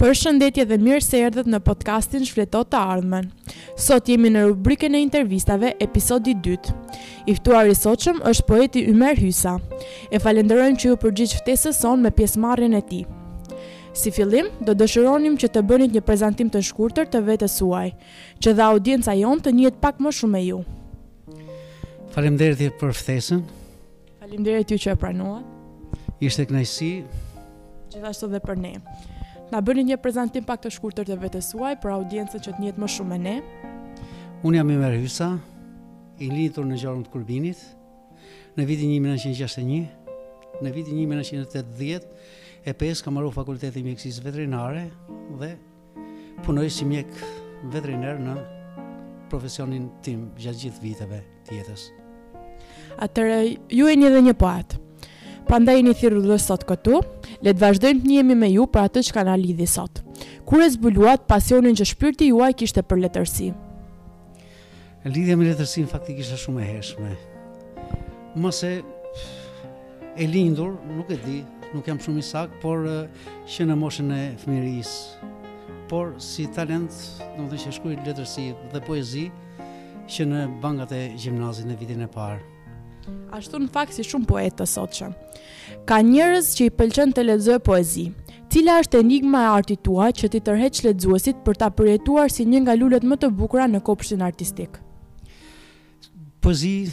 Përshëndetje dhe mirë se erdhët në podcastin Shfleto të Ardhmen. Sot jemi në rubrikën e intervistave, episodi 2. I ftuari i sotëm është poeti Ymer Hysa. E falenderojmë që iu përgjigj ftesës sonë me pjesëmarrjen e tij. Si fillim, do dëshironim që të bënit një prezantim të shkurtër të vetes suaj, që dhe audienca jonë të njihet pak më shumë me ju. Faleminderit për ftesën. Faleminderit ju që e pranuat. Ishte kënaqësi. Gjithashtu dhe për ne. Na bëni një prezantim pak të shkurtër të vetes suaj për audiencën që të njihet më shumë me ne. Unë jam Ymer Hysa, i lindur në Gjorm të Kurbinit, në vitin 1961, në vitin 1980 e pesë kam mbaruar fakultetin e mjekësisë veterinare dhe Punoj si mjek veteriner në profesionin tim gjatë gjithë viteve të jetës. Atëherë, ju jeni dhe një poet. Prandaj jeni thirrur dhe sot këtu, le të vazhdojmë të njihemi me ju për atë që na lidhi sot. Kur e zbuluat pasionin që shpirti juaj kishte për letërsi? Lidhja me letërsinë faktikisht është shumë e hershme. Mbase e lindur, nuk e di, nuk jam shumë i saktë, por që në moshën e fëmijërisë. Por si talent, domethënë që shkruaj letërsi dhe poezi që në bankat e gjimnazit në vitin e parë. Ashtu në fakt si shumë poetë të sotshëm. Ka njerëz që i pëlqen të lexojë poezi. Cila është enigma e artit tuaj që t'i tërheqë lexuesit për ta përjetuar si një nga lulet më të bukura në kopshtin artistik? Poezi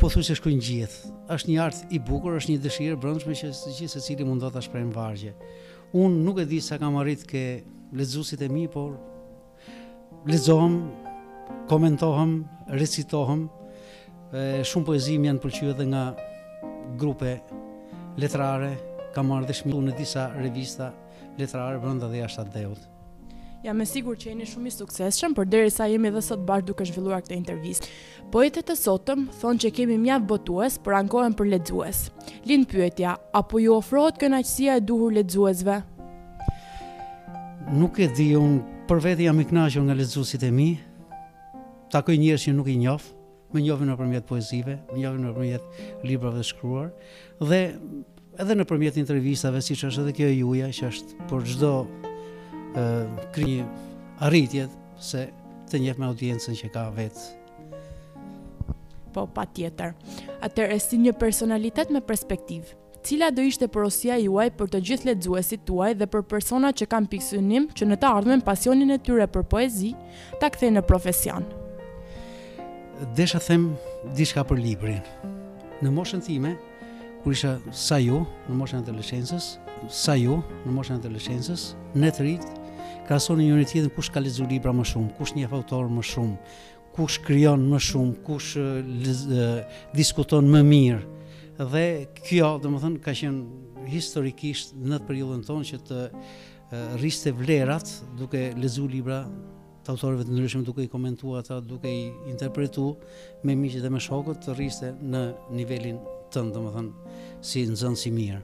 pothuajse shkruajnë gjithë. Është një art i bukur, është një dëshirë e brendshme që të gjithë secili mund ta shprehë në vargje. Unë nuk e di sa kam arrit ke lexuesit e mi, por Lexohem, komentohem, recitohem, shumë poezi më janë pëlqyer edhe nga grupe letrare, kam marrë dhe çmime në disa revista letrare brenda dhe jashtë atdheut. Jam e sigurt që jeni shumë i suksesshëm, përderisa jemi edhe sot bashkë duke zhvilluar këtë intervistë. Poetët e sotëm thonë që kemi mjaft botues, por ankohen për lexues. Lind pyetja, a po u ofrohet kënaqësia e duhur lexuesve? Nuk e di, unë për vete jam i kënaqur nga lexuesit e mi. Takoj njerëz që nuk i njoh, më njohin nëpërmjet poezive, më njohin nëpërmjet librave të shkruar dhe Edhe nëpërmjet intervistave siç është edhe kjo e juaja që është për çdo ë krijues arritje se të njeh me audiencën që ka vetë po patjetër. Atëherë si një personalitet me perspektivë, cila do ishte porosia juaj për të gjithë lexuesit tuaj dhe për personat që kanë pikësynim që në të ardhmen pasionin e tyre për poezi, ta kthejnë në profesion. Desha them diçka për librin. Në moshën time, Kur isha sa ju, në moshën e adoleshencës, sa ju, në moshën e adoleshencës, ne të rinjtë, krahasonim njëri-tjetrin kush ka lexu libra më shumë, kush njef autorë më shumë, kush krijon më shumë, kush diskuton më mirë. Dhe kjo, domethënë, ka qenë historikisht në periudhën tonë që të rriste vlerat duke lexu libra të autorëve të ndryshëm duke i komentu ata, duke i interpretu me miqtë dhe me shokët të rriste në nivelin tënd, domethënë, si nxënës i mirë.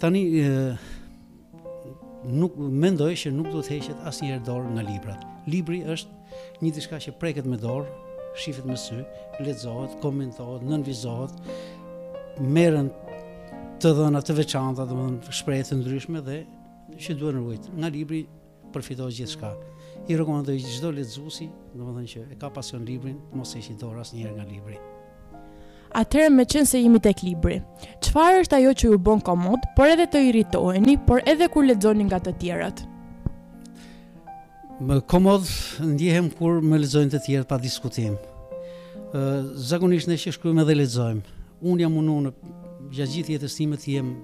Tani, nuk mendoj që nuk duhet të heqet asnjëherë dorë nga librat. Libri është një diçka që preket me dorë, shifet me sy, lexohet, komentohet, nënvizohet, merren të dhëna të veçanta, domethënë, shprehje të ndryshme dhe që duhen rujtë. Nga libri Përfitohet gjithçka. I rekomandoj çdo lexuesi, domethënë që e ka pasion librin, të mos heqi dorë asnjëherë nga libri. Atëherë meqenëse jemi tek libri, çfarë është ajo që ju bën komod, por edhe të irritoheni, por edhe kur lexoheni nga të tjerët? Më komod ndjehem kur më lexojnë të tjerët pa diskutim. Ë zakonisht ne që shkruajmë edhe lexojmë. Unë jam munu gjatë gjithë jetës time të jem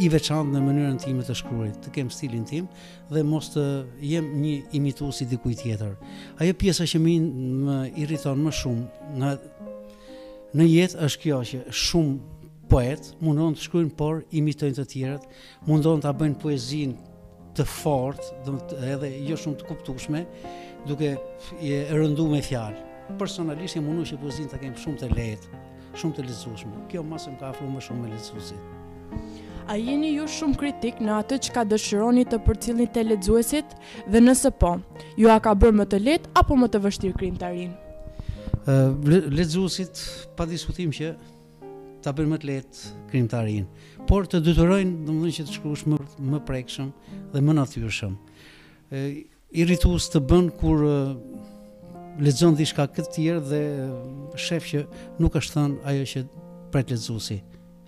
i veçantë në mënyrën time të të shkruarit, të kem stilin tim dhe mos të jem një imitues i dikujt tjetër. Ajo pjesa që më më irriton më shumë në në jetë është kjo që shumë poetë mundohen të shkruajnë por imitojnë të tjerët, mundohen ta bëjnë poezinë të fortë, edhe jo shumë të kuptueshme, duke e rëndu me fjalë. Personalisht jam munu që poezinë ta kem shumë të lehtë, shumë të lexueshme. Kjo mase më ka afru më shumë me lexuesit. A jeni ju shumë kritik në atë çka dëshironi të përcilni te lexuesit dhe nëse po, jua ka bërë më të lehtë apo më të vështirë krijimtarinë? Lexuesit, pa diskutim që ta bëjnë më të lehtë krijimtarinë, por të detyrojnë, domethënë që të shkruash më më prekshëm dhe më natyrshëm. Ë irritues të bën kur lexon diçka ke të tjerë dhe shef që nuk është thënë ajo që pret lexuesi,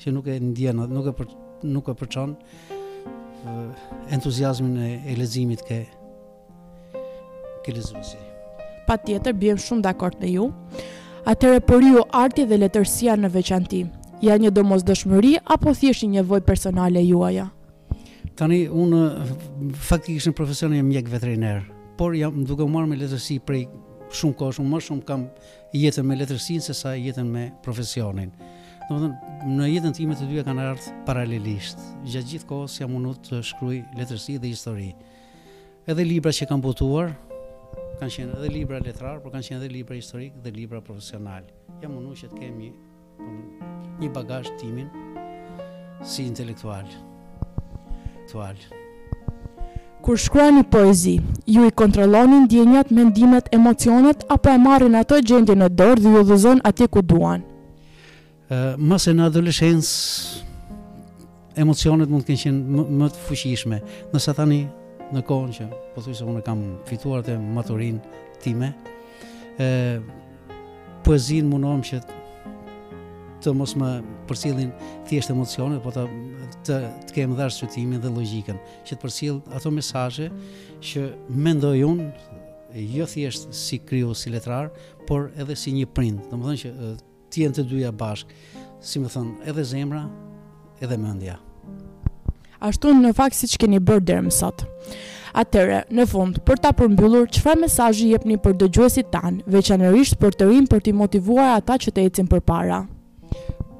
që nuk e ndjen, nuk e për, nuk e përçon entuziazmin e, e leximit ke Kilizusi. Patjetër, biem shumë dakord me ju. Atëherë për ju arti dhe letërsia në veçanti, janë një domosdoshmëri apo thjesht një nevojë personale e juaja? Tani unë faktikisht në profesion jam mjek veterinar, por jam duke u marrë me letërsi prej shumë kohë, shumë më shumë kam jetuar me letërsinë se sa jetuar me profesionin. Domethënë në jetën time të dyja kanë ardhur paralelisht. Gjatë gjithë kohës jam munduar të shkruaj letërsi dhe histori. Edhe librat që kam botuar, kanë qenë edhe libra letrarë, por kanë qenë edhe libra historikë dhe libra profesional. Jam munduar që të kem një, një bagazh timin si intelektual. Kur shkruani poezi, ju i kontrolloni ndjenjat, mendimet, emocionet, apo e marrin ato gjendjen në dorë dhe ju udhëzojnë atje ku duan? Mbase në adoleshencë emocionet mund të kenë qenë më të fuqishme. Ndërsa tani në kohën që pothuajse unë kam fituar atë maturinë time, ë poezinë mundohem që të mos më përcillin thjesht emocione, po të të, të kem dhe arsyetimin dhe logjikën, që të përcjell ato mesazhe që mendoj unë jo thjesht si krijues letrar, por edhe si një prind. Domethënë që Të jenë të dyja bashkë, si me thënë, edhe zemra, edhe mendja. Ashtu në fakt siç keni bërë deri më sot. Atëherë, në fund, për ta përmbyllur, çfarë mesazhi jepni për dëgjuesit tanë, veçanërisht për të rinjtë për t'i motivuar ata që të ecin përpara?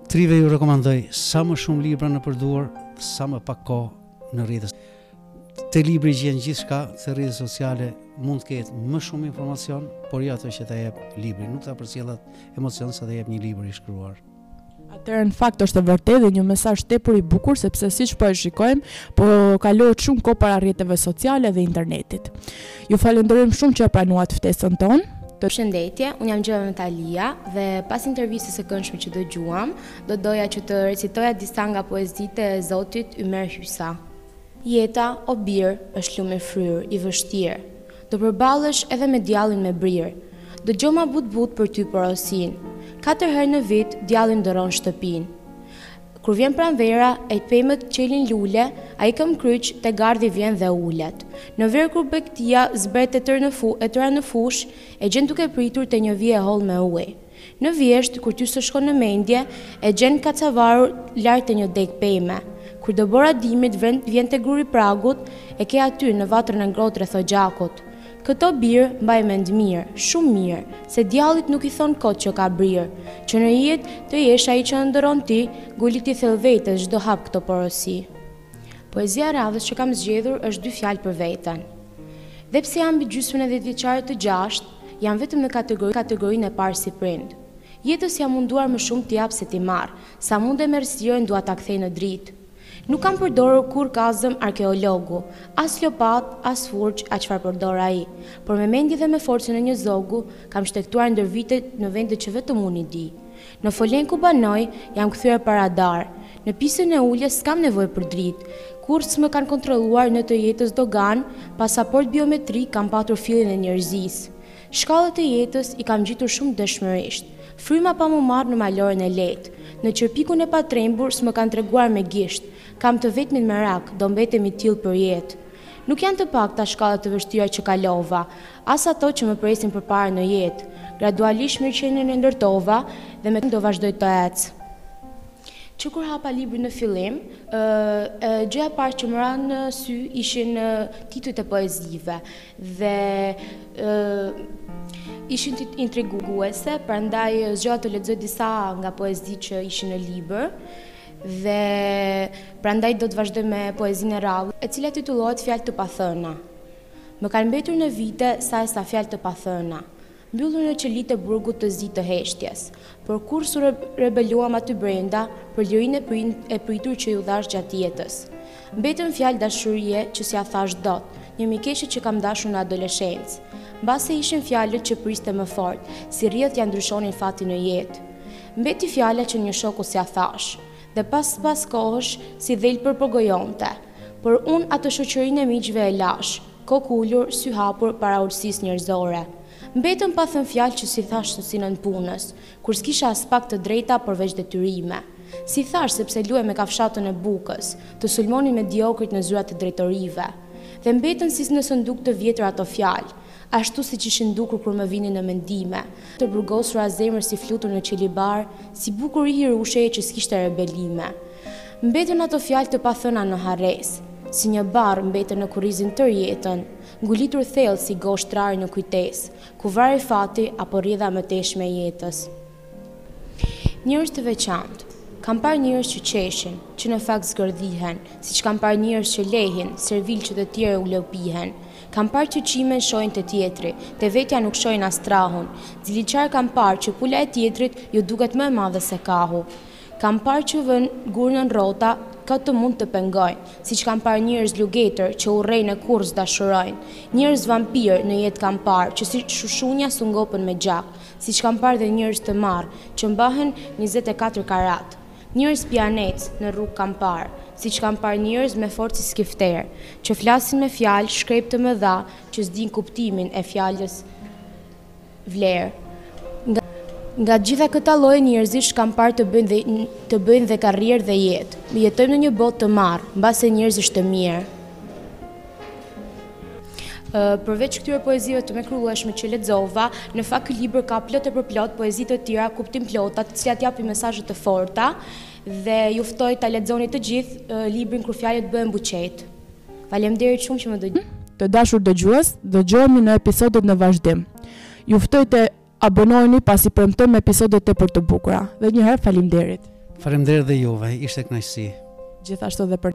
Të rinjve u rekomandoj sa më shumë libra nëpër duar, sa më pak kohë në rrjete. Te libri gjen gjithçka, se rrjetet sociale mund të ketë më shumë informacion, por jo atë që ta jep libri, nuk ta përcjell atë emocion sa ta jep një libër i shkruar. Atëherë në fakt është e vërtetë dhe një mesazh tepër i bukur sepse siç po e shikojmë, po kalohet shumë kohë para rrjeteve sociale dhe internetit. Ju falenderojmë shumë që e pranuat ftesën tonë. Përshëndetje, unë jam Xheva Metalia dhe pas intervistës së këndshme që dëgjuam, do doja që të recitoja disa nga poezitë e Zotit Ymer Hysa. Jeta, o bir, është lumë i fryrë, i vështirë. Do përballesh edhe me djallin me brirë. Dëgjoma butë-butë për ty porosinë. Katër herë në vit, djalli ndërron shtëpinë. Kur vjen pranvera, e pemët çelin lule, ai këmbëkryq, te gardhi vjen dhe ulet. Në verë kur begatia zbret e tërë në fu, e tëra në fushë, e gjen duke pritur te një vijë e hollë me ujë. Në vjeshtë, kur ty s'të shkon në mendje, e gjen kacavarur lart te një degë peme. Kur dëbora e dimrit vjen te guri i pragut, e ke aty, në vatrën e ngrohtë rreth oxhakut. Këto bir, mbaj mend mirë, shumë mirë, se djallit nuk i thonë kot që ka brirë. Që në jetë, të jesh ai që ëndërron ti, nguliti thellë vetes çdo hap këto porosi. Poezia e radhës që kam zgjedhur është dy fjalë për veten. Dhe pse jam mbi gjysmën e dhjetëvjeçarit të gjashtë, jam vetëm në kategorinë e parë si prind. Jetës jam munduar më shumë t'i jap se t'i marr, sa mundem errësirën dua ta kthej në dritë. Nuk kam përdorur kurrë kazëm arkeologu, as lopatë, as furçë, a çfarë përdor ai, por me mendje dhe me forcën e një zogu, kam shtegtuar ndër vite në vende që vetëm unë i di. Në folenë ku banoj, jam kthyer pa radar. Në pistën e uljes s'kam nevojë për dritë. Kurrë s'më kanë kontrolluar në të jetës doganë, pasaportë biometri kam patur fillin e njerëzisë. Shkallët e jetës i kam ngjitur shumë dëshmërisht. Fryma pa m'u marrë në maloren e lehtë. Në qerpikun e patrembur s'më kanë treguar me gisht. Kam të vetmin merak, do mbetem i tillë përjetë? Nuk janë të pakta shkallët e vështira që kalova. As ato që më presin përpara në jetë. Gradualisht mirëqenien e ndërtova dhe me të do vazhdoj të ec. Që kur hapa librin në fillim, gjëja e parë që më ra në sy ishin titujt e poezive dhe ishin intriguese, prandaj zgjodha të lexoj disa nga poezitë që ishin në libër dhe prandaj do të vazhdoj me poezinë e radhës, e cila titullohet Fjalë të pathëna. Më kanë mbetur në vite sa e sa fjalë të pathëna, mbyllur në qelitë e burgut të zi të heshtjes, por kurrë s'u rebeluan aty brenda për lirinë e pritur që iu dhashë gjatë jetës. Mbetën fjalë dashurie që s'ia thashë dot një mikeshe që kam dashur në adoleshencë. Mbase ishin fjalët që priste më fort, si rrjedhë ia ndryshonin fatin në jetë. Mbeti fjala që një shoku s'ia thashë, Dhe pas pas kohësh, si dhelpër përgojonte. Por unë atë shoqërinë e miqve e lashë, kokë ulur, sy hapur, para ultësisë njerëzore. Mbetën pa thënë fjalë që s'i thashë sinën punës, kur s'kisha aspak të drejta përveç detyrime. S'i thashë sepse luaj me kafshatën e bukës, të sulmonin mediokrit në zyrat e drejtorive. Dhe mbetën si në sënduk të vjetër ato fjalë, Ashtu siç ishin dikur kur më vinin në mendime. Të burgosura zemër si flutur në qelibar, si bukuri hirusheje që s'kishte rebelime. Mbetën ato fjalë të pathëna në harresë. Si një barrë mbetën në kurrizin tërë jetën, ngulitur thellë si gozhdë trari në kujtesë, ku varri fati apo rrjedha e mëtejshme e jetës. Njerëz të veçantë. Kam parë njerëz që qeshin, që në fakt zgërdhihen, siç kam parë njerëz që lehin, servilë që të tjerëve u lëpihen. Kam parë që qimen shohin te tjetri, te vetja nuk shohin as trahun. Ziliqarë kam parë që pula e tjetrit iu duket më e madhe se kahu. Kam parë që vënë gur nën rrota kë të mund të pengojnë. Siç kam parë njerëz lugetër që urrejnë e kurrë s'dashurojnë. Njerëz vampirë në jetë kam parë që si shushunja s'ngopen me gjak. Siç kam parë dhe njerëz të marrë që mbahen njëzet e katër karat. Njerëz pijanec në rrugë kam parë, siç kam parë njerëz me forcë si skifterë, që flasin me fjalë shkrepë të mëdha që s'dinë kuptimin e fjalës vlerë. Nga të gjitha këto lloje njerëzish kam parë të bëjnë dhe të bëjnë dhe karrierë dhe jetë. Jetojmë në një botë të marrë, mes njerëzish të mirë. Përveç këtyre poezive të mrekullueshme që lexova, në fakt ky libër ka plot e përplot poezi të tjera kuptimplota, të cilat japin mesazhe të forta dhe ju ftoj ta lexoni të gjithë librin Kur fjalët bëhen buqetë. Faleminderit shumë që më dëgjoni. Të dashur dëgjues, dëgjohemi në episodet në vazhdim. Ju ftoj të abonoheni pasi premtojmë episode tepër të bukura. Dhe një herë faleminderit. Faleminderit dhe juve, ishte kënaqësi. Gjithashtu dhe për